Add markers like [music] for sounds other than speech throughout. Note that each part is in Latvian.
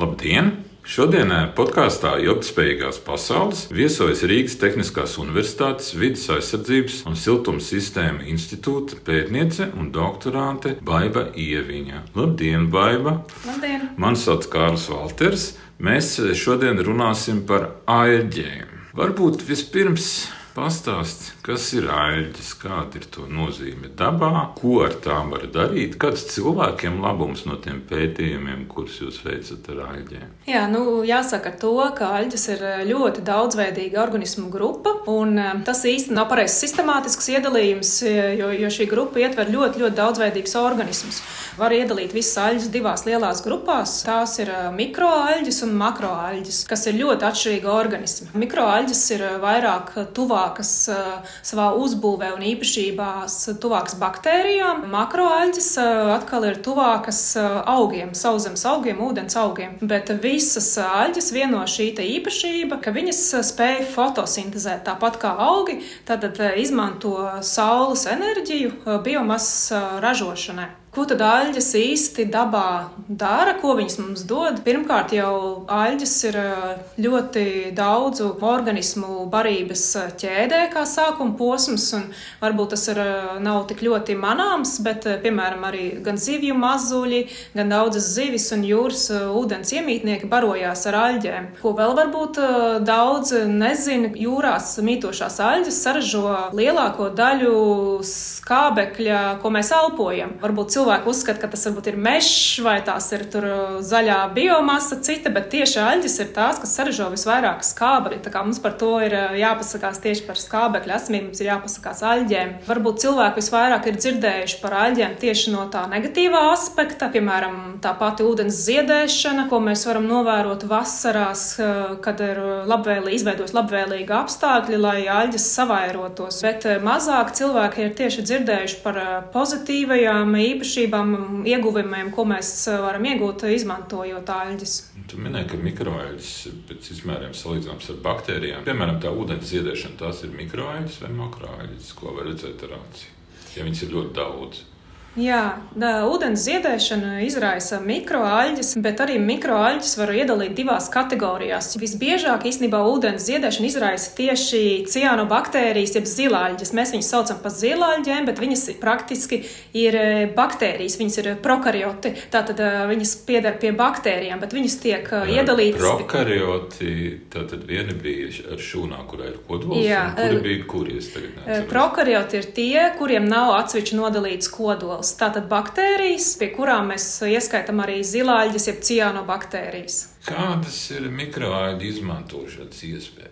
Labdien! Šodienā podkāstā Ilgtspējīgās pasaules viesojas Rīgas Tehniskās Universitātes vidas aizsardzības un siltuma sistēma institūta pētniece un doktorante Baiva Ieviņa. Labdien, Baiva! Labdien! Mani sauc Kārlis Valters. Mēs šodien runāsim par airģiem. Varbūt vispirms Pastāst, kas ir aļģis, kāda ir to nozīme dabā, ko ar tām var darīt, kāds cilvēkiem labums no tiem pētījumiem, kurus jūs veicat ar aļģiem? Jā, nu, jāsaka to, ka aļģis ir ļoti daudzveidīga organismu grupa, un tas īsti nav pareizs sistemātisks iedalījums, jo, jo šī grupa ietver ļoti, ļoti daudzveidīgus organismus. Var iedalīt visas aļģes divās lielās grupās. Tās ir mikroaļģes un makroaļģes, kas ir ļoti atšķirīgi organismi. Mikroaļģes ir vairāk tuvāk tuvākas savā uzbūvē un īpašībās, tuvākas baktērijām. Makroaļģis atkal ir tuvākas augiem, sauszemes augiem, ūdens augiem. Bet visas aļģes vieno šī īpašība, ka viņas spēj fotosintezēt tāpat kā augi, tad izmanto saules enerģiju biomasas ražošanai. Ko tad aļģes īsti dabā dara, ko viņas mums dod? Pirmkārt, jau aļģes ir ļoti daudzu organismu barības ķēdē, kā sākuma posms, un varbūt tas ir, nav tik ļoti manāms, bet, piemēram, arī gan zivju mazuļi, gan daudzas zivis un jūras ūdens iemītnieki barojās ar aļģēm. Ko vēl varbūt daudz nezina, jūrās mītošās aļģes saražo lielāko daļu skābekļa, ko mēs elpojam. Varbūt cilvēki uzskata, ka tas varbūt ir mežs vai tās ir uh, zaļā biomasa cita, bet tieši aļģes ir tās, kas saražo visvairāk skābekļa. Tā kā mums par to ir uh, jāpasakās tieši par skābekļa esamību, mums ir jāpasakās aļģēm. Varbūt cilvēki visvairāk ir dzirdējuši par aļģēm tieši no tā negatīvā aspekta, piemēram, tā pati ūdens ziedēšana, ko mēs varam novērot vasarās, uh, kad ir labvēlīgi, izveidos labvēlīgi apstākļi, lai aļģes savairotos. Bet mazāk cilvēki ir tieši dzirdējuši par pozitīvajām īpašībām, ieguvumiem, ko mēs varam iegūt, izmantojot aļģes. Tu minēji, ka mikroaļģes pēc izmēriem salīdzināms ar baktērijām. Piemēram, tā ūdens ziedēšana, tās ir mikroaļģes vai makroaļģes, ko var redzēt ar aci, ja viņas ir ļoti daudz. Jā, da, ūdens ziedēšana izraisa mikroaļģes, bet arī mikroaļģes var iedalīt divās kategorijās. Visbiežāk īstenībā ūdens ziedēšana izraisa tieši cianobaktērijas, jeb zilāļģes. Mēs viņus saucam par zilāļģēm, bet viņas praktiski ir e, baktērijas, viņas ir prokarioti. Tātad e, viņas pieder pie baktērijām, bet viņas tiek e, iedalītas. Prokarioti, tātad viena bija ar šūnā, kurā ir kodols, Jā, kuri bija kuries tagad? Prokarioti ir tie, kuriem nav atsevišķi nodalīts kodols ķīmeles, tātad baktērijas, pie kurām mēs ieskaitām arī zilāļģes, jeb cianobaktērijas. Kādas ir mikroāļu izmantošanas iespējas?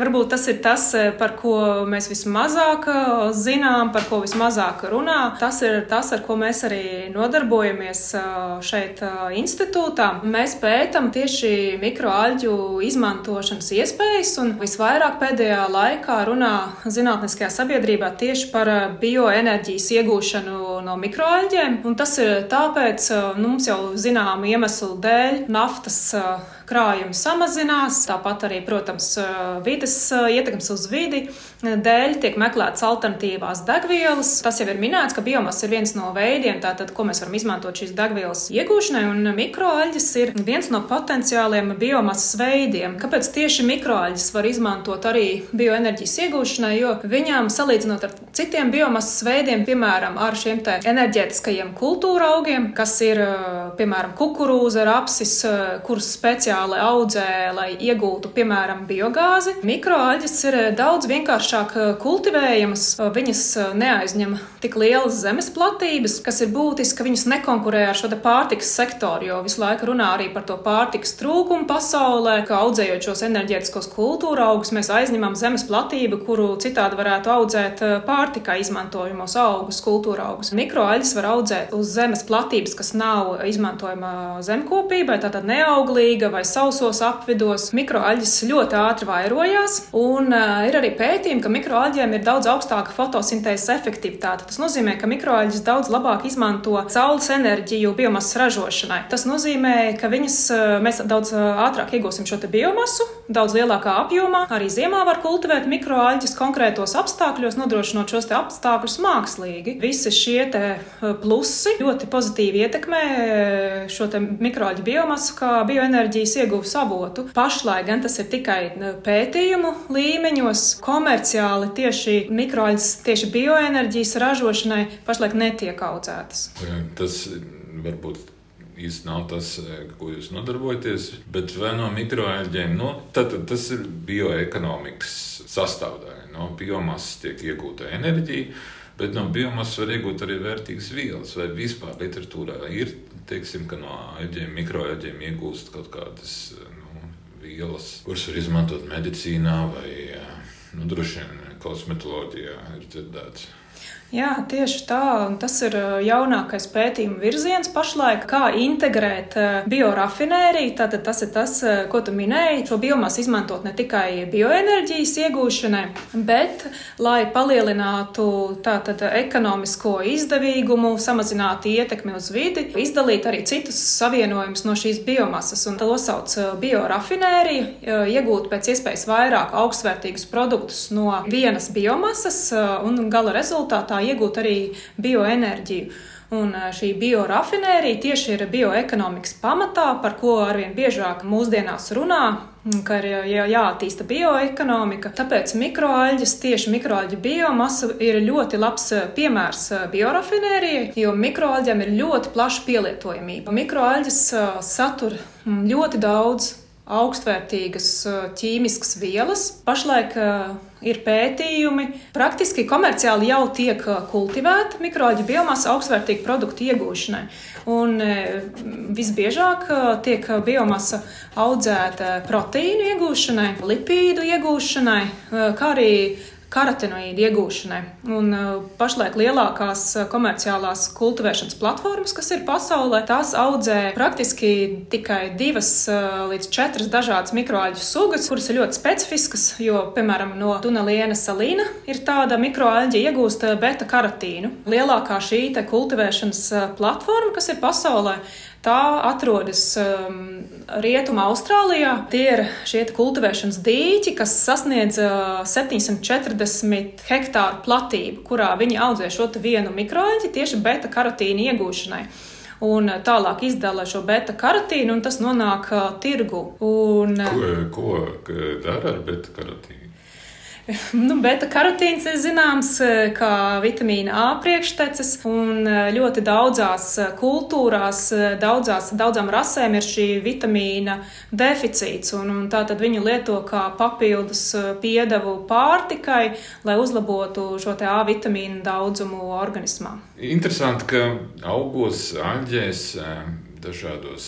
Varbūt tas ir tas, eh, par ko mēs vismazāk eh, zinām, par ko vismazāk runā. Tas ir tas, ar ko mēs arī nodarbojamies eh, šeit institūtā. Mēs pētam tieši mikroaļģu izmantošanas iespējas, un visvairāk pēdējā laikā runā zinātniskajā sabiedrībā tieši par bioenerģijas iegūšanu no mikroaļģiem. Un tas ir tāpēc, nu, mums jau zināmu iemeslu dēļ naftas krājumi samazinās, tāpat arī, protams, vides ietekmes uz vidi dēļ tiek meklētas alternatīvās degvielas. Tas jau ir minēts, ka biomasa ir viens no veidiem, tātad, ko mēs varam izmantot šīs degvielas iegūšanai, un mikroaļģis ir viens no potenciāliem biomasas veidiem. Kāpēc tieši mikroaļģis var izmantot arī bioenerģijas iegūšanai, jo viņām salīdzinot ar citiem biomasas veidiem, piemēram, ar šiem te enerģētiskajiem kultūra augiem, kas ir, piemēram, kukurūza, rapsis, kurus speciāli speciāli audzē, lai iegūtu, piemēram, biogāzi. Mikroaļģes ir daudz vienkāršāk eh, kultivējamas, viņas eh, neaizņem tik lielas zemes platības, kas ir būtiski, ka viņas nekonkurē ar šo pārtikas sektoru, jo visu laiku runā arī par to pārtikas trūkumu pasaulē, ka audzējot šos enerģētiskos kultūra augus, mēs aizņemam zemes platību, kuru citādi varētu audzēt eh, pārtikā izmantojamos augus, kultūra augus. Mikroaļģes var audzēt uz zemes platības, kas nav izmantojama zemkopībai, tātad neauglīga vai sausos apvidos. Mikroaļģis ļoti ātri vairojās, un uh, ir arī pētījumi, ka mikroaļģiem ir daudz augstāka fotosintēzes efektivitāte. Tas nozīmē, ka mikroaļģis daudz labāk izmanto saules enerģiju biomasas ražošanai. Tas nozīmē, ka viņas, mēs daudz ātrāk iegūsim šo biomasu, daudz lielākā apjomā. Arī ziemā var kultivēt mikroaļģis konkrētos apstākļos, nodrošinot šos apstākļus mākslīgi. Visi šie plusi ļoti pozitīvi ietekmē šo mikroaļģu biomasu kā bioenerģijas ieguves avotu. Pašlaik gan tas ir tikai pētījumu līmeņos, komerciāli tieši mikroaļģis, tieši bioenerģijas ražošanai pašlaik netiek audzētas. Tas varbūt īsti nav tas, ko jūs nodarbojaties. Bet vai no mikroenerģiem, nu, tad, tad tas ir bioekonomikas sastāvdaļa. No biomasas tiek iegūta enerģija, bet no biomasas var iegūt arī vērtīgas vielas. Vai vispār literatūrā ir teiksim, no aģiem, mikroaģiem iegūst kaut kādas nu, vielas, kuras var izmantot medicīnā vai nu, droši vien kosmetoloģijā, ir dzirdēts. Jā, tieši tā. Tas ir jaunākais pētījuma virziens pašlaik, kā integrēt biorafinēriju. Tātad tas ir tas, ko tu minēji. Šo biomasu izmantot ne tikai bioenerģijas iegūšanai, bet lai palielinātu tātad ekonomisko izdevīgumu, samazinātu ietekmi uz vidi, izdalīt arī citus savienojumus no šīs biomasas. Un to sauc biorafinērija, iegūt pēc iespējas vairāk augstvērtīgus produktus no vienas biomasas un gala rezultātā iegūt arī bioenerģiju. Un šī biorafinērija tieši ir bioekonomikas pamatā, par ko arvien biežāk mūsdienās runā, ka ir jā, jāattīsta bioekonomika. Tāpēc mikroaļģis, tieši mikroaļģu biomasa ir ļoti labs piemērs biorafinērijai, jo mikroaļģiem ir ļoti plaša pielietojamība. Mikroaļģis satur ļoti daudz augstvērtīgas ķīmiskas vielas. Pašlaik ir pētījumi, praktiski komerciāli jau tiek kultivēta mikroaļģu biomasa augstvērtīgu produktu iegūšanai. Un visbiežāk tiek biomasa audzēta proteīnu iegūšanai, lipīdu iegūšanai, kā arī karotinoīdu iegūšanai. Un uh, pašlaik lielākās uh, komerciālās kultivēšanas platformas, kas ir pasaulē, tās audzē praktiski tikai divas uh, līdz četras dažādas mikroaļģu sugas, kuras ir ļoti specifiskas, jo, piemēram, no tuneliena salīna ir tāda mikroaļģa iegūst beta karotīnu. Lielākā šī kultivēšanas platforma, kas ir pasaulē, Tā atrodas um, Rietumā, Austrālijā. Tie ir šie kultivēšanas dīķi, kas sasniedz uh, 740 hektāru platību, kurā viņi audzē šo vienu mikroeļģi tieši beta karotīnu iegūšanai un tālāk izdala šo beta karotīnu, un tas nonāk uh, tirgu. Un, uh, ko, ko dara ar beta karotīnu? [laughs] Nu, beta karotīns ir zināms eh, kā vitamīna A priekštecis, un eh, ļoti daudzās eh, kultūrās, daudzās, daudzām rasēm ir šī vitamīna deficīts, un, un tā tad viņu lieto kā papildus piedevu pārtikai, lai uzlabotu šo A vitamīnu daudzumu organismā. Interesanti, ka augos, aļģēs dažādos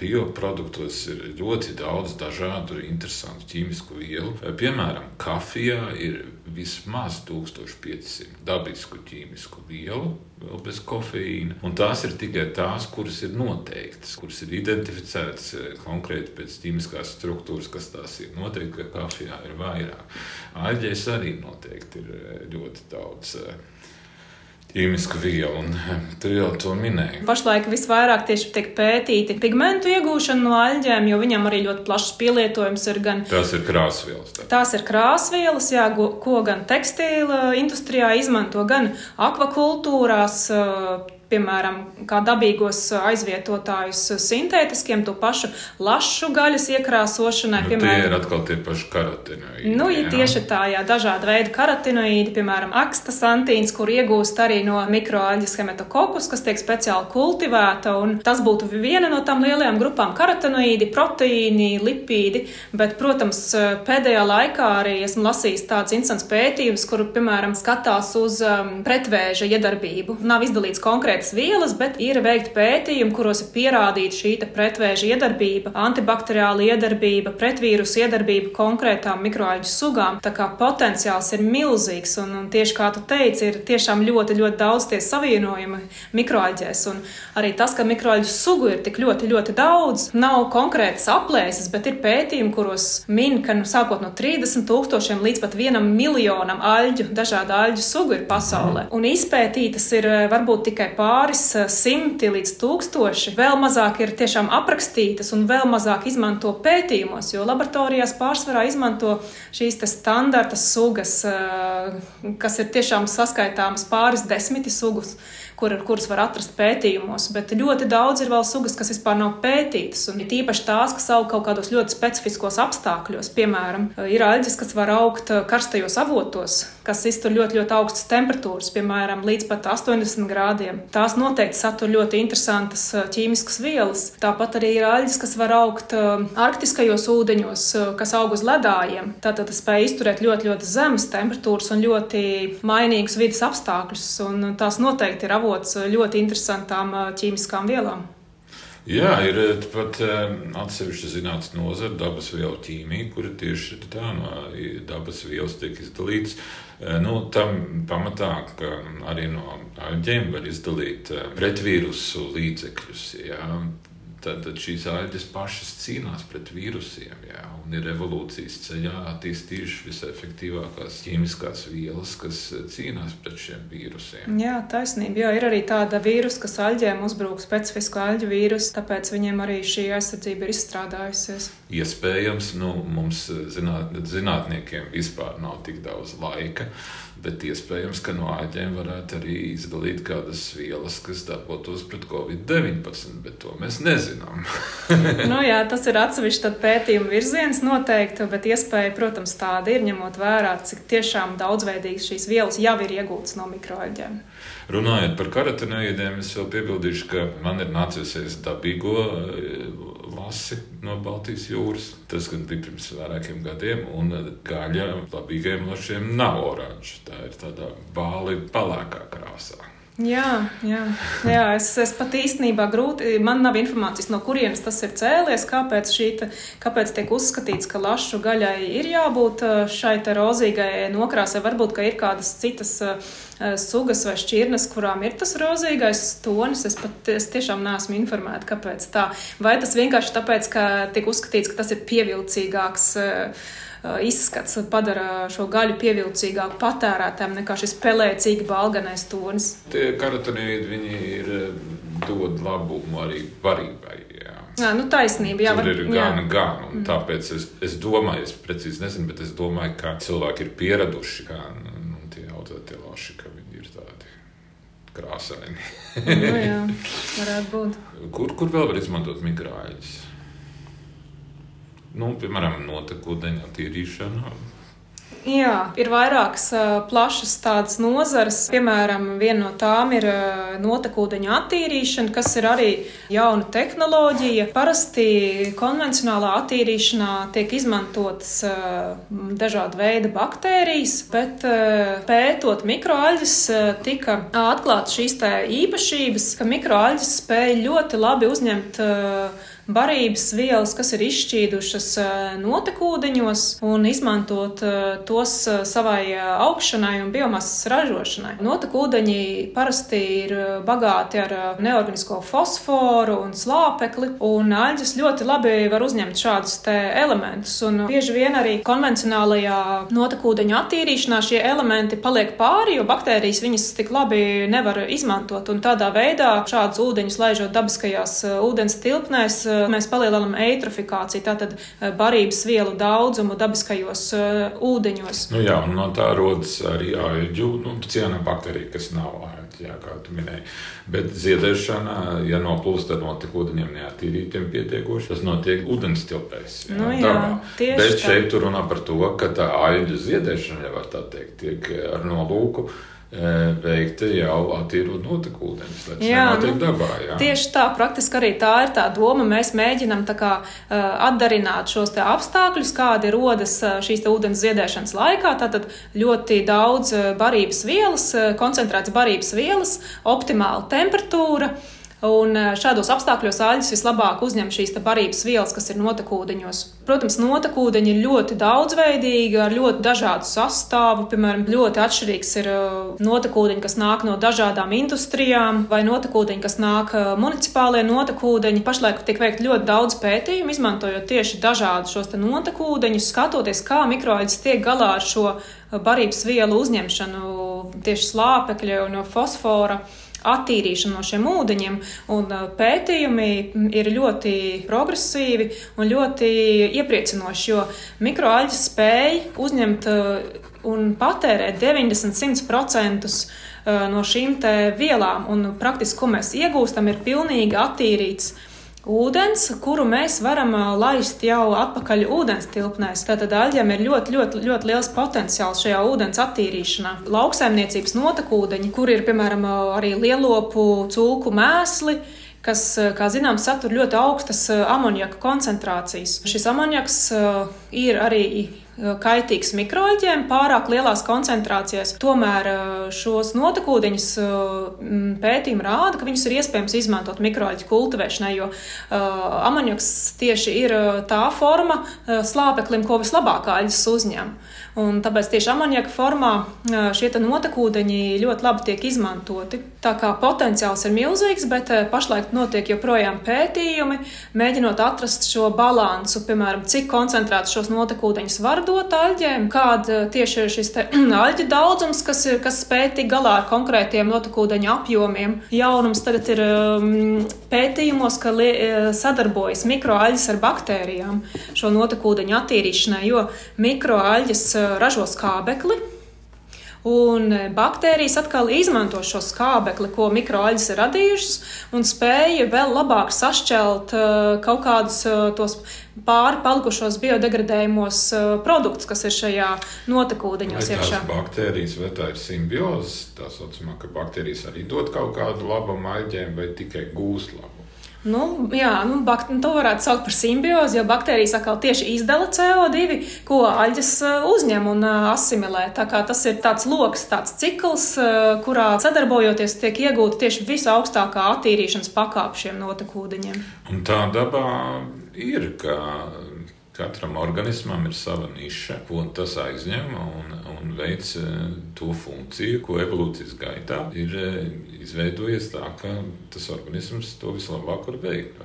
bioproduktos ir ļoti daudz dažādu interesantu ķīmisku vielu. Piemēram, kafijā ir vismaz 1500 dabisku ķīmisku vielu, vēl bez kofeīna. Un tās ir tikai tās, kuras ir noteiktas, kuras ir identificētas konkrēti pēc ķīmiskās struktūras, kas tās ir. Noteikti, ka kafijā ir vairāk. Aļģēs arī noteikti ir ļoti daudz ķīmisku vielu, un tu jau to minēji. Pašlaik visvairāk tieši tiek pētīti pigmentu iegūšana no aļģēm, jo viņam arī ļoti plašs pielietojums ir gan. Tās ir krāsvielas. Tā. Tās ir krāsvielas, jā, ko gan tekstīla industrijā izmanto, gan akvakultūrās piemēram, kā dabīgos aizvietotājus sintētiskiem, to pašu lašu gaļas iekrāsošanai. Nu, piemēram, tie ir atkal tie paši karotinoīdi. Nu, ja tieši tā, jā, dažādi veidi karotinoīdi, piemēram, akstasantīns, kur iegūst arī no mikroaļģis hematokokus, kas tiek speciāli kultivēta, un tas būtu viena no tām lielajām grupām - karotinoīdi, proteīni, lipīdi, bet, protams, pēdējā laikā arī esmu lasījis tāds interesants pētījums, kur, piemēram, skatās uz um, pretvēža iedarbību. Nav izdalīts konkrēti konkrētas vielas, bet ir veikti pētījumi, kuros ir pierādīta šī pretvēža iedarbība, antibakteriāla iedarbība, pretvīrusu iedarbība konkrētām mikroaļģu sugām. Tā kā potenciāls ir milzīgs, un, un tieši kā tu teici, ir tiešām ļoti, ļoti daudz tie savienojumi mikroaļģēs. Un arī tas, ka mikroaļģu sugu ir tik ļoti, ļoti daudz, nav konkrētas aplēses, bet ir pētījumi, kuros min, ka nu, sākot no 30 tūkstošiem līdz pat vienam miljonam aļģu, dažādu aļģu sugu ir pasaulē. Un izpētītas ir eh, varbūt tikai pāris eh, simti līdz tūkstoši. Vēl mazāk ir tiešām aprakstītas un vēl mazāk izmanto pētījumos, jo laboratorijās pārsvarā izmanto šīs standarta sugas, eh, kas ir tiešām saskaitāmas pāris desmiti sugas kur, kuras var atrast pētījumos, bet ļoti daudz ir vēl sugas, kas vispār nav pētītas. Un ir īpaši tās, kas aug kaut kādos ļoti specifiskos apstākļos. Piemēram, ir aļģes, kas var augt karstajos avotos, kas iztur ļoti, ļoti augstas temperatūras, piemēram, līdz pat 80 grādiem. Tās noteikti satur ļoti interesantas ķīmiskas vielas. Tāpat arī ir aļģes, kas var augt arktiskajos ūdeņos, kas aug uz ledājiem. Tātad tas spēj izturēt ļoti, ļoti zemes temperatūras un ļoti mainīgus vidas apstākļus. Un tās noteikti ir avots avots ļoti interesantām ķīmiskām vielām. Jā, ir pat atsevišķa zinātnīs nozara, dabas vielu ķīmija, kura tieši tā no dabas vielas tiek izdalītas. Nu, tam pamatā, arī no aļģiem var izdalīt pretvīrusu līdzekļus. Jā. Tad šīs aļģes pašas cīnās pret vīrusiem jā, un ir evolūcijas ceļā attīstījušas visefektīvākās ķīmiskās vielas, kas cīnās pret šiem vīrusiem. Jā, taisnība. Jā, ir arī tāda vīrusa, kas aļģēm uzbrūk specifisku aļģu vīrusu, tāpēc viņiem arī šī aizsardzība ir izstrādājusies. Iespējams, nu, mums zināt, zinātniekiem vispār nav tik daudz laika Bet iespējams, ka no āķiem varētu arī izdalīt kādas vielas, kas darbotos pret covid-19, bet to mēs nezinām. [laughs] nu, jā, tas ir atsevišķi pētījuma virziens noteikti, bet iespēja, protams, tāda ir, ņemot vērā, cik tiešām daudzveidīgas šīs vielas jau ir iegūtas no mikroaļģiem. Runājot par karotenoīdiem, es vēl piebildīšu, ka man ir nācies dabīgo lasi no Baltijas jūras. Tas gan bija pirms vairākiem gadiem, un gaļa labīgiem lašiem nav oranža. Tā ir tādā bāli palēkā krāsā. Jā, jā, jā es, es pat īstenībā grūti, man nav informācijas, no kurienes tas ir cēlies, kāpēc, šīta, kāpēc tiek uzskatīts, ka lašu gaļai ir jābūt šai te rozīgai nokrāsai. Varbūt, ka ir kādas citas sugas vai šķirnes, kurām ir tas rozīgais tonis. Es pat es tiešām neesmu informēta, kāpēc tā. Vai tas vienkārši tāpēc, ka tiek uzskatīts, ka tas ir pievilcīgāks. Uh, izskats padara šo gaļu pievilcīgāku patērētājiem nekā šis pelēcīgi balganais tonis. Tie karotīni viņi ir dod labumu arī barībai. Jā. Jā, nu taisnība. Jā, Tur ir gan, jā. gan. Mm. tāpēc es, es domāju, es precīzi nezinu, bet es domāju, ka cilvēki ir pieraduši, kā nu, tie audzētie laši, ka viņi ir tādi krāsaini. nu, jā, [laughs] varētu būt. Kur, kur vēl var izmantot mikrāļus? Nu, piemēram, notekūdeņa attīrīšana. Jā, ir vairākas uh, plašas tādas nozares. Piemēram, viena no tām ir uh, notekūdeņa attīrīšana, kas ir arī jauna tehnoloģija. Parasti konvencionālā attīrīšanā tiek izmantotas uh, dažāda veida baktērijas, bet pētot mikroaļģes, tika atklāts šīs īpašības, ka mikroaļģes spēja ļoti labi uzņemt uh, barības vielas, kas ir izšķīdušas notekūdeņos, un izmantot tos savai augšanai un biomasas ražošanai. Notekūdeņi parasti ir bagāti ar neorganisko fosforu un slāpekli, un aļģes ļoti labi var uzņemt šādus elementus. Un bieži vien arī konvencionālajā notekūdeņa attīrīšanā šie elementi paliek pāri, jo baktērijas viņas tik labi nevar izmantot. Un tādā veidā šādus ūdeņus laižot dabiskajās ūdens tilpnēs, mēs palielinām eitrofikāciju, tātad eh, barības vielu daudzumu dabiskajos uh, ūdeņos. Nu jā, no tā rodas arī aļģu nu, cienobakterija, kas nav aļģi, jā, kā tu minēji. Bet ziedēšana, ja noplūst ar notekūdeņiem neatīrītiem pietiekoši, tas notiek ūdens tilpēs. Jā, nu, jā, Bet šeit tu runā par to, ka tā aļģu ziedēšana, ja var tā teikt, tiek ar nolūku veikta jau attīrot notekūdeņus. Jā, nu, dabā, jā. Tieši tā, praktiski arī tā ir tā doma. Mēs mēģinam kā, atdarināt šos apstākļus, kādi rodas šīs ūdens ziedēšanas laikā. Tātad ļoti daudz barības vielas, koncentrēts barības vielas, optimāla temperatūra. Un eh, šādos apstākļos aļas vislabāk uzņem šīs barības vielas, kas ir notekūdeņos. Protams, notekūdeņi ir ļoti daudzveidīgi, ar ļoti dažādu sastāvu. Piemēram, ļoti atšķirīgs ir eh, notekūdeņi, kas nāk no dažādām industrijām, vai notekūdeņi, kas nāk eh, municipālie notekūdeņi. Pašlaik tiek veikti ļoti daudz pētījumu, izmantojot tieši dažādus šos notekūdeņus, skatoties, kā mikroaļas tiek galā ar šo barības vielu uzņemšanu tieši slāpekļa un fosfora attīrīšanu no šiem ūdeņiem. Un pētījumi ir ļoti progresīvi un ļoti iepriecinoši, jo mikroaļģis spēj uzņemt un patērēt 90-100% no šīm vielām, un praktiski, ko mēs iegūstam, ir pilnīgi attīrīts ūdens, kuru mēs varam laist jau atpakaļ ūdens tilpnēs. Tātad aļģiem ir ļoti, ļoti, ļoti liels potenciāls šajā ūdens attīrīšanā. Lauksaimniecības notekūdeņi, kur ir piemēram arī lielopu cūku mēsli kas, kā zināms, satur ļoti augstas amoniaka koncentrācijas. Šis amoniaks ir arī kaitīgs mikroļģiem pārāk lielās koncentrācijās. Tomēr šos notekūdeņus pētījumi rāda, ka viņus ir iespējams izmantot mikroļģu kultivēšanai, jo amoniaks tieši ir tā forma slāpeklim, ko vislabāk aļas uzņem. Un tāpēc tieši amoniaka formā šie notekūdeņi ļoti labi tiek izmantoti. Tā kā potenciāls ir milzīgs, bet pašlaik notiek joprojām pētījumi, mēģinot atrast šo balansu, piemēram, cik koncentrēts šos notekūdeņus var dot aļģēm, kāda tieši ir šis [clears throat] aļģu daudzums, kas, ir, kas spēj tikt galā ar konkrētiem notekūdeņu apjomiem. Jaunums tagad ir um, pētījumos, ka sadarbojas mikroaļģis ar baktērijām šo notekūdeņu attīrīšanai, jo mikroaļģis ražo skābekli. Un baktērijas atkal izmanto šo skābekli, ko mikroaļas ir radījušas, un spēja vēl labāk sašķelt uh, kaut kādus uh, tos pāri palikušos biodegradējumos produktus, kas ir šajā notekūdeņos iekšā. Baktērijas vai tā ir simbioze, tā saucamā, ka baktērijas arī dod kaut kādu labumu aļģēm vai tikai gūst labumu. Nu, jā, nu, bakt, to varētu saukt par simbiozi, jo baktērijas atkal tieši izdala CO2, ko aļģes uh, uzņem un uh, asimilē. Tā kā tas ir tāds lokus, tāds cikls, uh, kurā sadarbojoties tiek iegūta tieši visaugstākā attīrīšanas pakāpe šiem notekūdeņiem. Un tā dabā ir, ka Katram organismam ir sava niša, ko tas aizņem un, un veic to funkciju, ko evolūcijas gaitā ir izveidojies tā, ka tas organisms to vislabāk var veikt.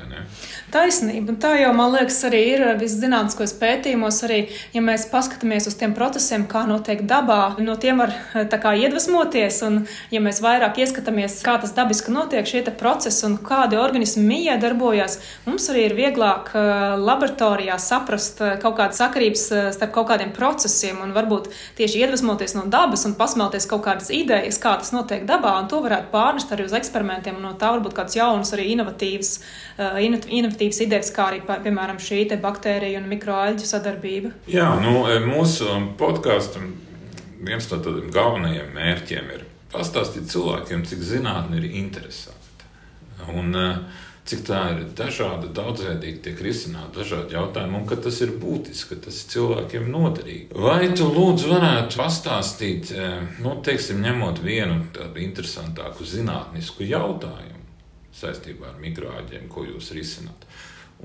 Taisnība. Tā jau, man liekas, arī ir viszinātniskos pētījumos, arī, ja mēs paskatāmies uz tiem procesiem, kā notiek dabā, no tiem var kā, iedvesmoties, un ja mēs vairāk ieskatāmies, kā tas dabiski notiek, šie procesi un kādi organismi mījā darbojas, mums arī ir vieglāk laboratorijā saprast, kaut kādas sakarības starp kaut kādiem procesiem un varbūt tieši iedvesmoties no dabas un pasmelties kaut kādas idejas, kā tas notiek dabā, un to varētu pārnest arī uz eksperimentiem, un no tā varbūt kāds jauns arī inovatīvs, eh, inovatīvs idejas, kā arī, piemēram, šī baktērija un mikroaļģu sadarbība. Jā, nu, mūsu podkāstam viens no tādiem galvenajiem mērķiem ir pastāstīt cilvēkiem, cik zinātne ir interesanta. Un, uh, cik tā ir dažāda, daudzveidīga, tiek risināta dažādi jautājumi, un ka tas ir būtiski, ka tas ir cilvēkiem noderīgi. Vai tu lūdzu varētu pastāstīt, eh, nu, teiksim, ņemot vienu tādu interesantāku zinātnisku jautājumu saistībā ar mikroāģiem, ko jūs risināt,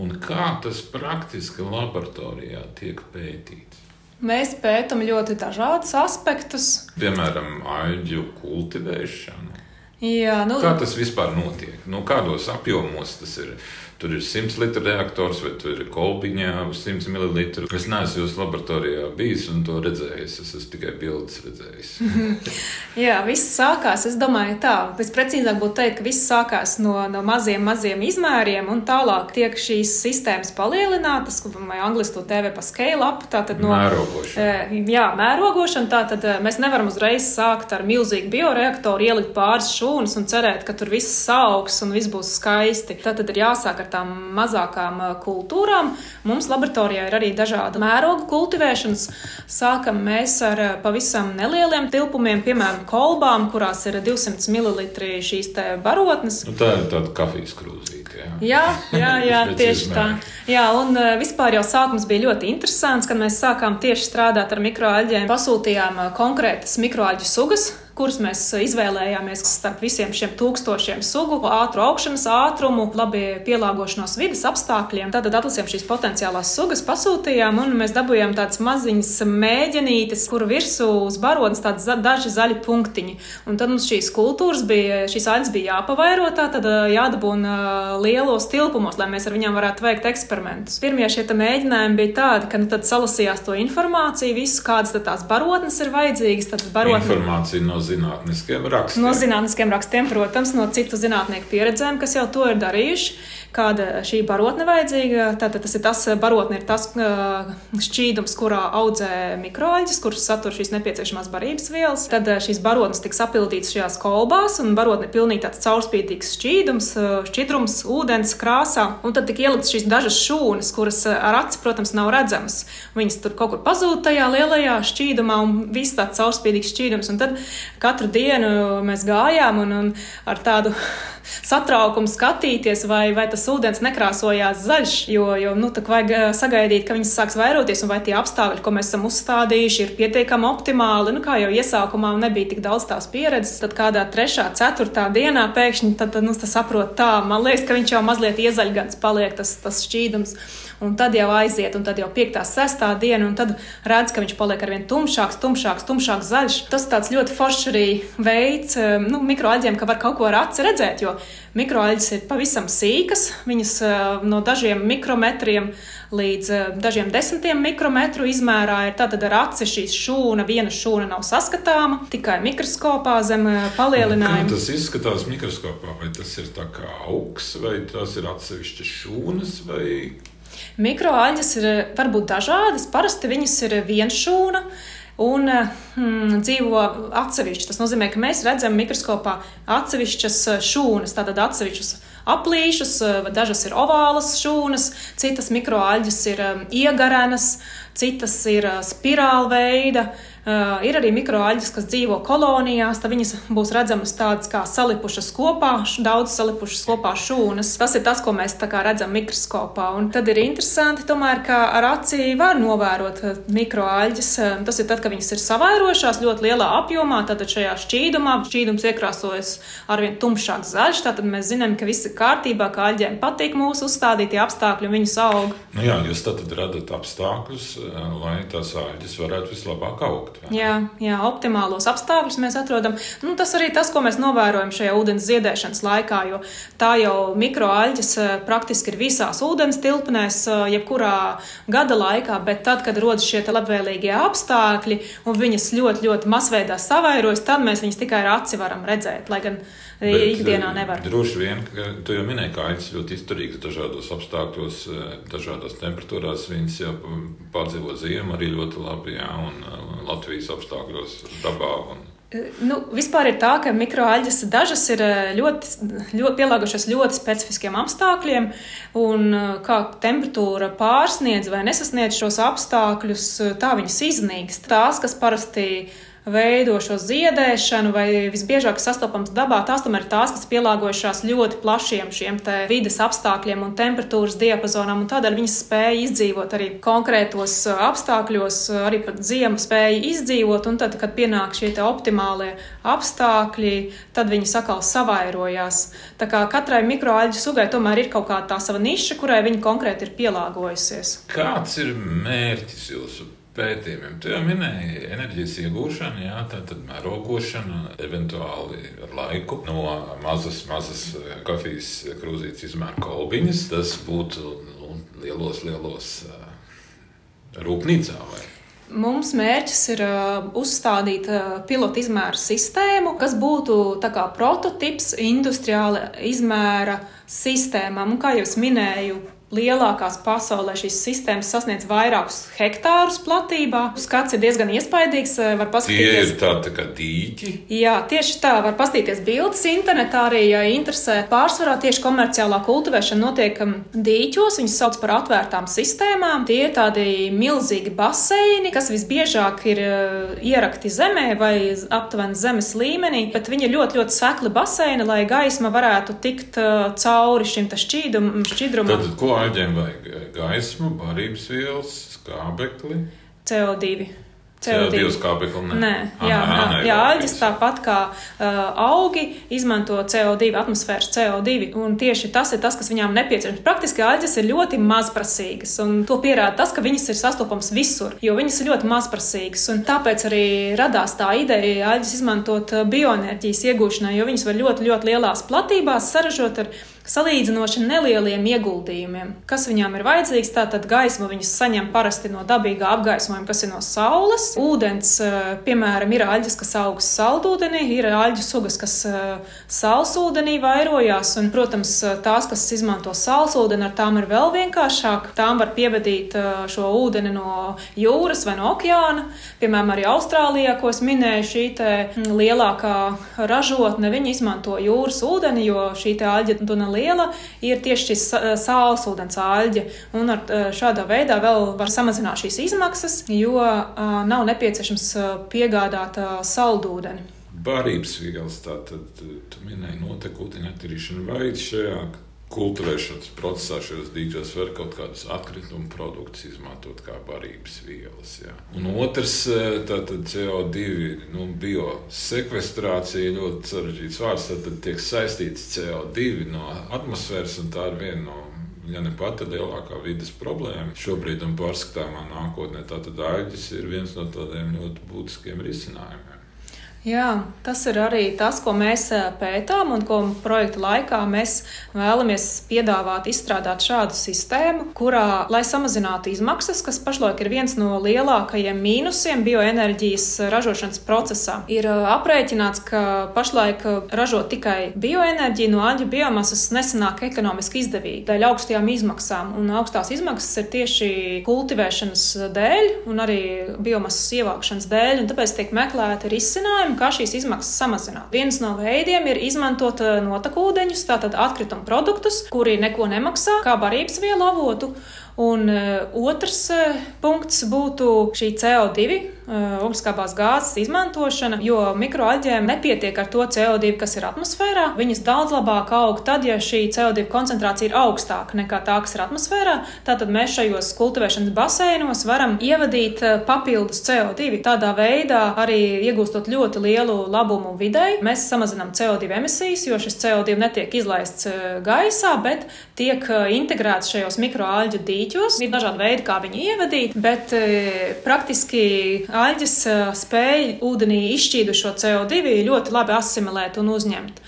un kā tas praktiski laboratorijā tiek pētīts? Mēs pētām ļoti dažādus aspektus. Piemēram, aļģu kultivēšanu. Jā, nu, Kā tas vispār notiek? Nu, kādos apjomos tas ir? Tur ir 100 litru reaktors, vai tur ir kolbiņā 100 ml. Es neesmu jūsu laboratorijā bijis un to redzējis. Es esmu tikai bildes redzējis. [laughs] Jā, viss sākās. Es domāju, tā visprecīzāk būtu teikt, ka viss sākās no, no maziem, maziem izmēriem, un tālāk tiek šīs sistēmas palielinātas, vai angļuiski to tēvē pa scale up. Tātad no mērogošana. Jā, mērogošana. Tātad mēs nevaram uzreiz sākt ar milzīgu bioreaktoru, ielikt pāris šūnas un cerēt, ka tur viss augs un viss būs skaisti. Tātad ir jāsāk ar tām mazākām kultūrām. Mums laboratorijā ir arī dažādi mērogu kultivēšanas. Sākam mēs ar pavisam nelieliem tilpumiem, piemēram, kolbām, kurās ir 200 ml šīs barotnes. Nu, tā ir tāda kafijas krūzīte. Jā, jā, jā, [laughs] jā tieši tā. Jā, un vispār jau sākums bija ļoti interesants, kad mēs sākām tieši strādāt ar mikroaļģiem. Pasūtījām konkrētas mikroaļģu sugas, kurus mēs izvēlējāmies starp visiem šiem tūkstošiem sugu, ātru augšanas ātrumu, labi pielāgošanos vidas apstākļiem. Tad atlasījām šīs potenciālās sugas, pasūtījām, un mēs dabūjām tādas maziņas mēģinītes, kuru virsū uz baronas tādi daži zaļi punktiņi. Un tad mums šīs kultūras bija, šīs aļas bija jāpavairotā, tad jādabūna lielos tilpumos, lai mēs ar viņām varētu veikt eksperimentus. Pirmie šie mēģinājumi bija tādi, ka nu, tad salasījās to informāciju, visu, kādas tās barotnes ir vajadzīgas. Tad barotne... Informācija no zinātniskiem rakstiem. No zinātniskiem rakstiem, protams, no citu zinātnieku pieredzēm, kas jau to ir darījuši kāda šī barotne vajadzīga. Tātad tas ir tas barotne, ir tas šķīdums, kurā audzē mikroaļģis, kurš satur šīs nepieciešamās barības vielas. Tad šīs barotnes tiks apildītas šajās kolbās, un barotne ir pilnīgi tāds caurspīdīgs šķīdums, šķidrums, ūdens krāsā. Un tad tika ieliktas šīs dažas šūnas, kuras ar aci, protams, nav redzamas. Viņas tur kaut kur pazūd tajā lielajā šķīdumā, un viss tāds caurspīdīgs šķīdums. Un tad katru dienu mēs gājām un, un ar tādu satraukumu skatīties, vai, vai tas ūdens nekrāsojās zaļš. Jo, jo nu, tā vajag eh, sagaidīt, ka viņas sāks vairoties, un vai tie apstākļi, ko mēs esam uzstādījuši, ir pietiekami optimāli. Nu, kā jau iesākumā nebija tik daudz tās pieredzes, tad kādā trešā, ceturtā dienā pēkšņi tad, nu, saprot tā, man liekas, ka viņš jau mazliet iezaļgans paliek tas, tas šķīdums un tad jau aiziet, un tad jau 5, 6 diena, un tad redz, ka viņš paliek ar vien tumšāks, tumšāks, tumšāks zaļš. Tas tāds ļoti foršs arī veids eh, nu, mikroaļģiem, ka var kaut ko ar aci redzēt, jo mikroaļģis ir pavisam sīkas, viņas eh, no dažiem mikrometriem līdz eh, dažiem desmitiem mikrometru izmērā ir tātad ar aci šī šūna, viena šūna nav saskatāma, tikai mikroskopā zem palielinājuma. Kā tas izskatās mikroskopā, vai tas ir tā kā augs, vai tas ir atsevišķas šūnas, vai Mikroaļģes ir varbūt dažādas. Parasti viņas ir vienšūna. Un hmm, dzīvo atsevišķi. Tas nozīmē, ka mēs redzam mikroskopā atsevišķas šūnas, tātad atsevišķas aplīšus, dažas ir ovālas šūnas, citas mikroaļģes ir iegarenas, citas ir spirāla veida. Uh, ir arī mikroaļģes, kas dzīvo kolonijās, tad viņas būs redzamas tādas kā salipušas kopā, daudz salipušas kopā šūnas. Tas ir tas, ko mēs redzam mikroskopā. Un tad ir interesanti, tomēr, ka ar acī var novērot mikroaļģes. Tas ir tad, kad viņas ir savairojušās ļoti lielā apjomā, tad šajā šķīdumā šķīdums iekrāsojas arvien tumšāk zaļš. Tad mēs zinām, ka viss ir kārtībā, ka aļģiem patīk mūsu uzstādītie apstākļi un viņas aug. Nu jā, jūs tad radat apstākļus, lai tās aļģes varētu vislabāk augt augt. Jā, jā, optimālos apstākļus mēs atrodam. Nu, tas arī tas, ko mēs novērojam šajā ūdens ziedēšanas laikā, jo tā jau mikroaļģes eh, praktiski ir visās ūdens tilpnēs, eh, jebkurā gada laikā, bet tad, kad rodas šie labvēlīgie apstākļi un viņas ļoti, ļoti masveidā savairojas, tad mēs viņas tikai ar aci varam redzēt. Lai gan Bet, ikdienā eh, nevar. Droši vien, ka tu jau minēji, ka acis ļoti izturīgs dažādos apstākļos, eh, dažādās temperatūrās. Viņas jau pārdzīvo ziemu arī ļoti labi, jā, un eh, Latvijas apstākļos dabā. Un... Nu, vispār ir tā, ka mikroaļģes dažas ir ļoti, ļoti pielāgojušās ļoti specifiskiem apstākļiem, un kā temperatūra pārsniedz vai nesasniedz šos apstākļus, tā viņas iznīkst. Tās, kas parasti ir veido šo ziedēšanu, vai visbiežāk sastopams dabā, tās tomēr ir tās, kas pielāgojušās ļoti plašiem šiem vides apstākļiem un temperatūras diapazonam, un tādēļ viņas spēja izdzīvot arī konkrētos uh, apstākļos, uh, arī pat ziemu spēja izdzīvot, un tad, kad pienāk šie optimālie apstākļi, tad viņi sakal savairojās. Tā kā katrai mikroaļģu sugai tomēr ir kaut kāda tā sava niša, kurai viņa konkrēti ir pielāgojusies. Kāds ir mērķis jūsu? Pētījumiem. Tu jau minēji enerģijas iegūšanu, jā, tā tad mērogošana, eventuāli ar laiku no mazas, mazas eh, kafijas krūzītes izmēra kolbiņas. Tas būtu nu, lielos, lielos uh, rūpnīcā. Vai? Mums mērķis ir uh, uzstādīt uh, pilotu izmēru sistēmu, kas būtu kā prototyps industriāla izmēra sistēmām. Un, kā jau minēju, lielākās pasaulē šīs sistēmas sasniedz vairākus hektārus platībā. Skats ir diezgan iespaidīgs. Var paskatīties. Tie ir tādi tā kā dīķi. Jā, tieši tā. Var paskatīties bildes internetā arī, ja interesē. Pārsvarā tieši komerciālā kultivēšana notiek um, dīķos. Viņus sauc par atvērtām sistēmām. Tie ir tādi milzīgi baseini, kas visbiežāk ir uh, ierakti zemē vai aptuveni zemes līmenī, bet viņi ir ļoti, ļoti sekli baseini, lai gaisma varētu tikt uh, cauri šim šķīdum, šķidrumam. Tad, ko aģiem vajag? Gaismu, barības vielas, skābekli. CO2. CO2 skābekli. Nē, nē jā, Aha, jā, nē, jā aļģis tāpat kā uh, augi izmanto CO2, atmosfēras CO2, un tieši tas ir tas, kas viņām nepieciešams. Praktiski aļģis ir ļoti mazprasīgas, un to pierāda tas, ka viņas ir sastopams visur, jo viņas ir ļoti mazprasīgas, un tāpēc arī radās tā ideja aļģis izmantot bioenerģijas iegūšanai, jo viņas var ļoti, ļoti lielās platībās saražot ar salīdzinoši nelieliem ieguldījumiem. Kas viņām ir vajadzīgs? Tātad gaismu viņas saņem parasti no dabīgā apgaismojuma, kas ir no saules. Ūdens, eh, piemēram, ir aļģis, kas augsts saldūdenī, ir aļģu sugas, kas eh, salsūdenī vairojās, un, protams, tās, kas izmanto salsūdeni, ar tām ir vēl vienkāršāk. Tām var pievadīt eh, šo ūdeni no jūras vai no okeāna. Piemēram, arī Austrālijā, ko es minēju, šī mm, lielākā ražotne, viņi izmanto jūras ūdeni, jo šī aļģa liela, ir tieši šis saules ūdens āļģe. Un ar šādā veidā vēl var samazināt šīs izmaksas, jo nav nepieciešams piegādāt saldūdeni. Barības vielas, tātad tu minēji notekūdeņa attīrīšanu vai šajā kultivēšanas procesā šajos dīķos var kaut kādus atkritumu produktus izmantot kā barības vielas. Jā. Un otrs, tātad CO2, nu, biosekvestrācija ļoti sarežģīts vārds, tad tiek saistīts CO2 no atmosfēras, un tā ir viena no ja ne pati lielākā vidas problēma šobrīd un pārskatāmā nākotnē. Tātad āģis ir viens no tādiem ļoti būtiskiem risinājumiem. Jā, tas ir arī tas, ko mēs pētām un ko projekta laikā mēs vēlamies piedāvāt, izstrādāt šādu sistēmu, kurā, lai samazinātu izmaksas, kas pašlaik ir viens no lielākajiem mīnusiem bioenerģijas ražošanas procesā, ir aprēķināts, ka pašlaik ražot tikai bioenerģiju no aļģu biomasas nesanāk ekonomiski izdevīgi dēļ augstajām izmaksām. Un augstās izmaksas ir tieši kultivēšanas dēļ un arī biomasas ievākšanas dēļ, un tāpēc tiek meklēti risinājumi kā šīs izmaksas samazināt. Viens no veidiem ir izmantot eh, notekūdeņus, tātad atkritumu produktus, kuri neko nemaksā, kā barības vielu avotu. Un uh, otrs uh, punkts būtu šī CO2 uh, ogliskābās gāzes izmantošana, jo mikroalģēm nepietiek ar to CO2, kas ir atmosfērā. Viņas daudz labāk aug tad, ja šī CO2 koncentrācija ir augstāka nekā tā, kas ir atmosfērā. Tātad mēs šajos kultivēšanas baseinos varam ievadīt papildus CO2. Tādā veidā arī iegūstot ļoti lielu labumu videi, mēs samazinām CO2 emisijas, jo šis CO2 netiek izlaists gaisā, bet tiek integrēts šajos mikroalģu dīķos dīķos. Ir dažādi veidi, kā viņu ievadīt, bet e, praktiski aļģes spēja ūdenī izšķīdušo CO2 ļoti labi asimilēt un uzņemt.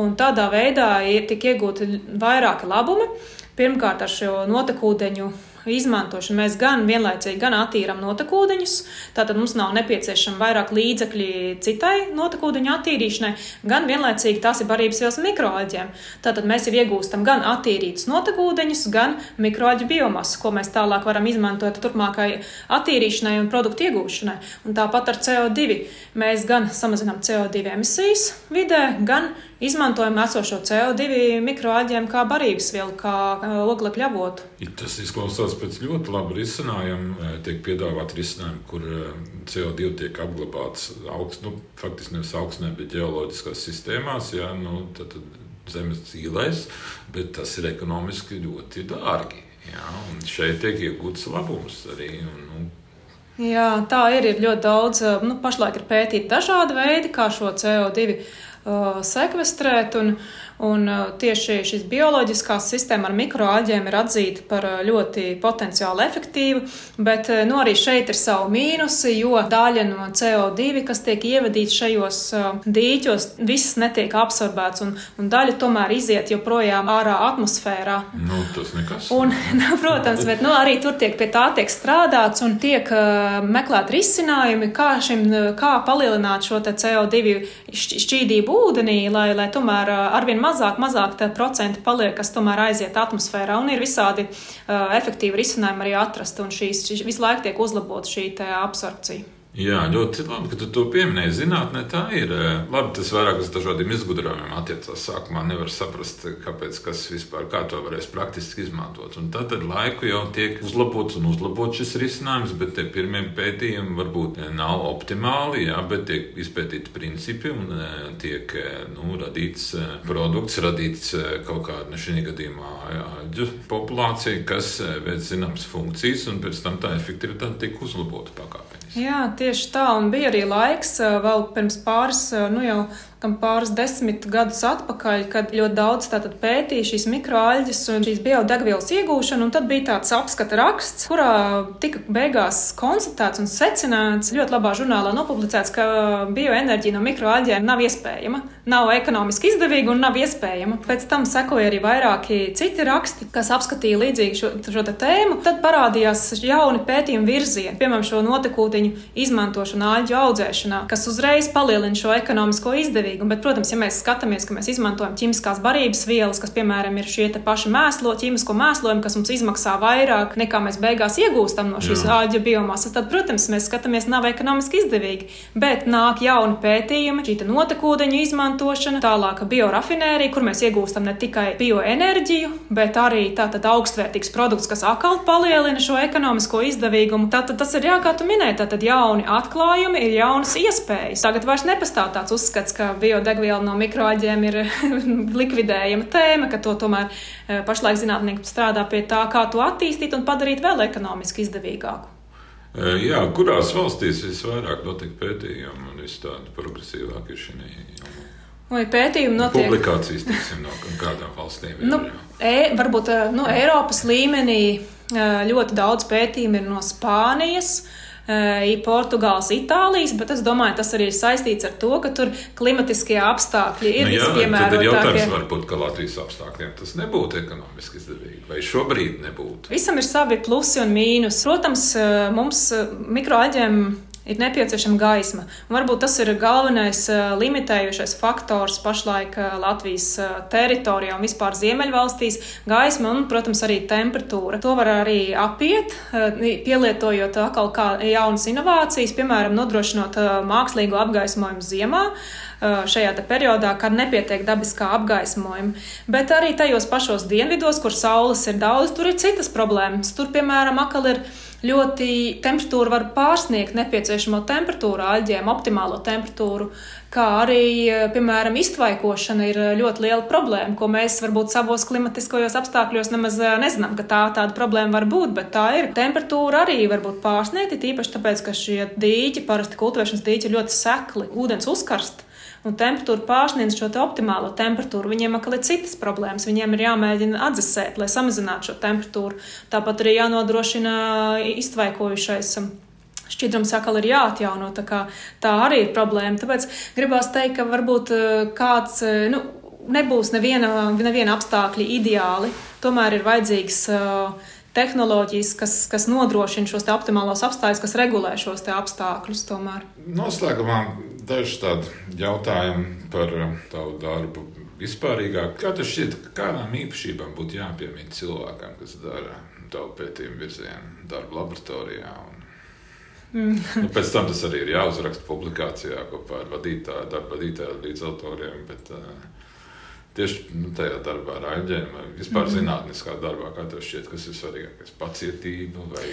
Un tādā veidā tiek iegūti vairāki labumi. Pirmkārt, ar šo notekūdeņu izmantošanu mēs gan vienlaicīgi gan attīrām notekūdeņus, tātad mums nav nepieciešama vairāk līdzekļi citai notekūdeņu attīrīšanai, gan vienlaicīgi tās ir barības vielas mikroalģiem. Tātad mēs jau iegūstam gan attīrītus notekūdeņus, gan mikroalģu biomasu, ko mēs tālāk varam izmantot turpmākai attīrīšanai un produktu iegūšanai. Un tāpat ar CO2 mēs gan samazinām CO2 emisijas vidē, gan izmantojam esošo CO2 mikroāģiem kā barības vielu, kā oglekļa avotu. Tas izklausās pēc ļoti laba risinājuma. Tiek piedāvāt risinājumi, kur CO2 tiek apglabāts augsts, nu, faktiski nevis augstnē, bet ģeoloģiskās sistēmās, jā, nu, tad, tad zemes dzīvēs, bet tas ir ekonomiski ļoti dārgi. Jā, un šeit tiek iegūts labums arī. Un, nu, Jā, tā ir. Ir ļoti daudz, nu, pašlaik ir pētīti dažādi veidi, kā šo CO2 uh, sekvestrēt. Un, Un uh, tieši šis bioloģiskā sistēma ar mikroāļiem ir atzīta par uh, ļoti potenciāli efektīvu, bet uh, nu, arī šeit ir savi mīnusi, jo daļa no CO2, kas tiek ievadīta šajos dīķos, viss netiek absorbēts, un, un daļa tomēr iziet joprojām ārā atmosfērā. Nu, tas nekas. Un, [laughs] nu, protams, bet nu, arī tur tiek pie tā tiek strādāts un tiek meklēt risinājumi, kā, šim, kā palielināt šo CO2 šķīdību ūdenī, lai, lai tomēr arvien mazāk, mazāk procenti paliek, kas tomēr aiziet atmosfērā. Un ir visādi uh, efektīvi risinājumi arī atrast, un šīs, šīs visu laiku tiek uzlabota šī absorpcija. Jā, ļoti labi, ka tu to pieminēji. Zinātnē tā ir. Labi, tas vairāk uz dažādiem izgudrojumiem attiecās. Sākumā nevar saprast, kāpēc, kas vispār, kā to varēs praktiski izmantot. Un tad ar laiku jau tiek uzlabots un uzlabots šis risinājums, bet tie pirmie pētījumi varbūt nav optimāli, jā, bet tiek izpētīti principi un tiek nu, radīts produkts, radīts kaut kāda, šī gadījumā, aģu populācija, kas veic zināmas funkcijas, un pēc tam tā efektivitāte tiek uzlabota pakāpeniski. Jā, tieši tā, un bija arī laiks vēl pirms pāris, nu jau pāris desmit gadus atpakaļ, kad ļoti daudz pētīja šīs mikroaļģes un šīs biodegvielas iegūšanu. Tad bija tāds apskata raksts, kurā tika beigās konstatēts un secināts, ļoti labā žurnālā nopublicēts, ka bioenerģija no mikroaļģēm nav iespējama, nav ekonomiski izdevīga un nav iespējama. Pēc tam sekoja arī vairāki citi raksti, kas apskatīja līdzīgi šo, šo tēmu. Tad parādījās jauni pētījumu virzieni, piemēram, šo notekūtiņu izmantošanu āļģu audzēšanā, kas uzreiz palielina šo ekonomisko izdevību izdevīguma. Bet, protams, ja mēs skatāmies, ka mēs izmantojam ķīmiskās barības vielas, kas, piemēram, ir šie paši mēslo, ķīmisko mēslojumi, kas mums izmaksā vairāk nekā mēs beigās iegūstam no šīs āģa biomasas, tad, protams, mēs skatāmies, nav ekonomiski izdevīgi. Bet nāk jauni pētījumi, šī notekūdeņu izmantošana, tālāka biorafinērija, kur mēs iegūstam ne tikai bioenerģiju, bet arī tātad augstvērtīgs produkts, kas atkal palielina šo ekonomisko izdevīgumu. Tātad tas ir jā, kā tu minēji, tātad jauni atklājumi, ir jaunas iespējas. Tagad vairs nepastāv tāds uzskats, ka biodegviela no mikroaģiem ir [laughs] likvidējama tēma, ka to tomēr e, pašlaik zinātnieki strādā pie tā, kā to attīstīt un padarīt vēl ekonomiski izdevīgāku. E, jā, kurās valstīs visvairāk notiek pētījumi un viss tāda progresīvāk ir šī jomā? Vai pētījumi notiek? Publikācijas, teiksim, no kādām valstīm. Nu, e, varbūt nu, Eiropas līmenī ļoti daudz pētījumu ir no Spānijas. Uh, Portugāles, Itālijas, bet es domāju, tas arī ir saistīts ar to, ka tur klimatiskie apstākļi ir nu, piemērotākie. Tad ir jautājums, varbūt, ka Latvijas apstākļiem tas nebūtu ekonomiski izdevīgi, vai šobrīd nebūtu. Visam ir savi plusi un mīnus. Protams, mums mikroaģiem ir nepieciešama gaisma. Un varbūt tas ir galvenais uh, limitējošais faktors pašlaik uh, Latvijas uh, teritorijā un vispār Ziemeļvalstīs - gaisma un, protams, arī temperatūra. To var arī apiet, pielietojot atkal kā jaunas inovācijas, piemēram, nodrošinot mākslīgu apgaismojumu ziemā šajā periodā, kad nepietiek dabiskā apgaismojuma. Bet arī tajos pašos dienvidos, kur saules ir daudz, tur ir citas problēmas. Tur, piemēram, akal ir ļoti temperatūra var pārsniegt nepieciešamo temperatūru aļģiem, optimālo temperatūru, kā arī, piemēram, iztvaikošana ir ļoti liela problēma, ko mēs varbūt savos klimatiskajos apstākļos nemaz nezinām, ka tā tāda problēma var būt, bet tā ir. Temperatūra arī var būt pārsniegta, tīpaši tāpēc, ka šie dīķi, parasti kultivēšanas dīķi, ir ļoti sekli, ūdens uzkarst un temperatūra pārsniedz šo te optimālo temperatūru. Viņiem atkal ir citas problēmas. Viņiem ir jāmēģina atdzesēt, lai samazinātu šo temperatūru. Tāpat arī jānodrošina iztvaikojušais. Um, šķidrums atkal ir jāatjauno. Tā, tā arī ir problēma. Tāpēc gribās teikt, ka varbūt uh, kāds uh, nu, nebūs neviena, neviena apstākļa ideāli. Tomēr ir vajadzīgs uh, tehnoloģijas, kas, kas nodrošina šos optimālos apstākļus, kas regulē šos apstākļus. Tomēr. Noslēgumā daži tādi jautājumi par um, tavu darbu. Vispārīgāk, kā tev šķiet, kādām īpašībām būtu jāpiemīt cilvēkam, kas dara tavu pētījumu virzienu, darbu laboratorijā? Un... Mm. nu, pēc tam tas arī ir jāuzraksta publikācijā kopā ar vadītāju, darba vadītāju līdz autoriem. Bet, uh, Tieši nu, tajā darbā ar aģēm, vispār mm. zinātniskā darbā, kā tev šķiet, kas ir svarīgākais? Pacietība vai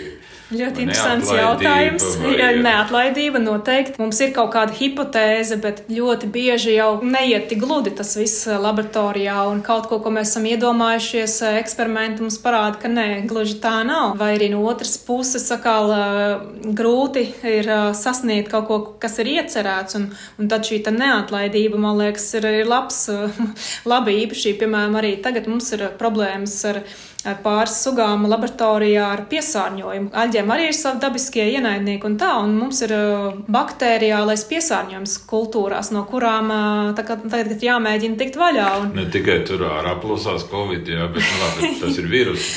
Ļoti vai interesants jautājums. Vai... Jā, neatlaidība noteikti. Mums ir kaut kāda hipotēze, bet ļoti bieži jau neiet tik gludi tas viss eh, laboratorijā, un kaut ko, ko mēs esam iedomājušies, eh, eksperimenti mums parāda, ka nē, gluži tā nav. Vai arī no otras puses, sakal, eh, grūti ir sasniegt kaut ko, kas ir iecerēts, un, un tad šī neatlaidība, man liekas, ir, ir labs [laughs] laba īpašība. Piemēram, arī tagad mums ir problēmas ar ar pāris sugām laboratorijā ar piesārņojumu. Aļģiem arī ir savi dabiskie ienaidnieki un tā, un mums ir uh, bakterijālais piesārņojums kultūrās, no kurām uh, tagad, tagad ir jāmēģina tikt vaļā. Un... Ne tikai tur ārā plosās Covid, jā, bet nu, labi, tas ir vīrus,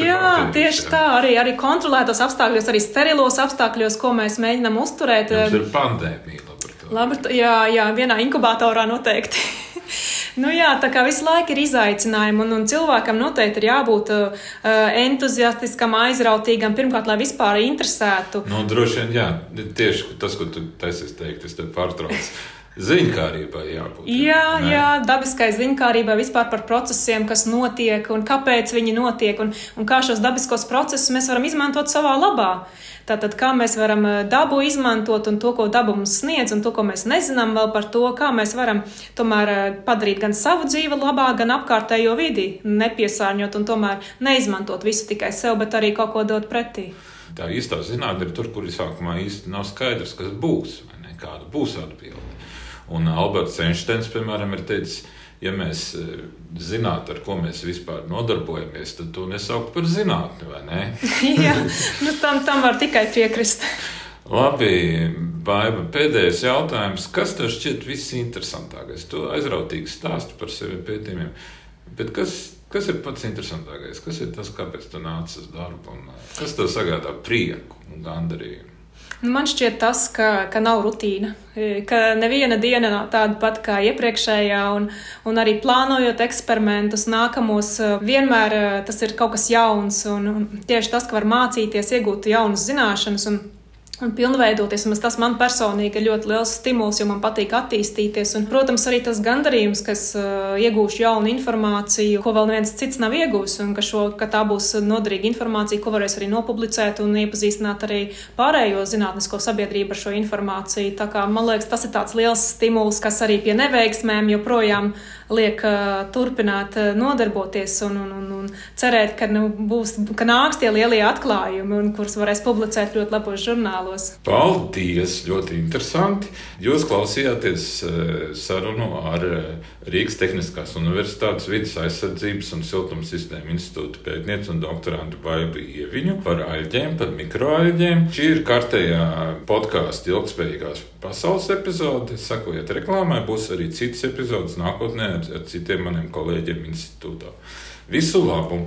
jā, tieši jā. tā, arī, arī kontrolētos apstākļos, arī sterilos apstākļos, ko mēs mēģinam uzturēt. Jums ir pandēmija. Labrat, jā, jā, vienā inkubatorā noteikti. [laughs] Nu jā, tā kā visu laiku ir izaicinājumi, un, un cilvēkam noteikti ir jābūt uh, entuziastiskam, aizrautīgam, pirmkārt, lai vispār interesētu. Nu, droši vien, jā, tieši tas, ko tu taisies teikt, es te pārtraucu. Ziņkārībai jābūt. Jā, ne? jā, dabiskai ziņkārībai vispār par procesiem, kas notiek un kāpēc viņi notiek, un, un kā šos dabiskos procesus mēs varam izmantot savā labā. Tātad, kā mēs varam eh, dabu izmantot un to, ko daba mums sniedz, un to, ko mēs nezinām vēl par to, kā mēs varam tomēr eh, padarīt gan savu dzīvi labāk, gan apkārtējo vidi nepiesārņot un tomēr neizmantot visu tikai sev, bet arī kaut ko dot pretī. Tā īstā zinātnē ir tur, kur sākumā īsti nav skaidrs, kas būs, kāda būs atbilde. Un Alberts Einsteins, piemēram, ir teicis, ja mēs e, zinātu, ar ko mēs vispār nodarbojamies, tad to nesaukt par zinātni, vai ne? [laughs] Jā, nu tam, tam var tikai piekrist. Labi, Baiba, pēdējais jautājums. Kas tev šķiet visinteresantākais? Tu aizrautīgi stāsti par sevi pētījumiem, bet kas, kas ir pats interesantākais? Kas ir tas, kāpēc tu nāc uz darbu? Un kas tev sagādā prieku un gandarījumu? Nu, man šķiet tas, ka, ka nav rutīna, e, ka neviena diena nav tāda pat kā iepriekšējā, un, un arī plānojot eksperimentus nākamos, e, vienmēr e, tas ir kaut kas jauns, un, un tieši tas, ka var mācīties, iegūt jaunas zināšanas. Un, un pilnveidoties. Un tas man personīgi ir ļoti liels stimuls, jo man patīk attīstīties. Un, protams, arī tas gandarījums, ka uh, iegūšu jaunu informāciju, ko vēl neviens cits nav iegūs, un ka, šo, ka tā būs noderīga informācija, ko varēs arī nopublicēt un iepazīstināt arī pārējo zinātnisko sabiedrību ar šo informāciju. Tā kā, man liekas, tas ir tāds liels stimuls, kas arī pie neveiksmēm joprojām liek turpināt nodarboties un, un, un, un cerēt, ka, nu, būs, ka nāks tie lielie atklājumi, un kurus varēs publicēt ļoti labos žurnālos. Paldies! Ļoti interesanti. Jūs klausījāties sarunu ar Rīgas Tehniskās Universitātes vidas aizsardzības un siltuma sistēmu institūta pētnieci un doktorantu Baibu Ieviņu par aļģiem, par mikroaļģiem. Šī ir kārtējā podkāstu ilgspējīgās pasaules epizode. Sakojiet reklāmai, būs arī citas epizodes nākotnē ar, ar citiem maniem kolēģiem institūtā. Visu labu!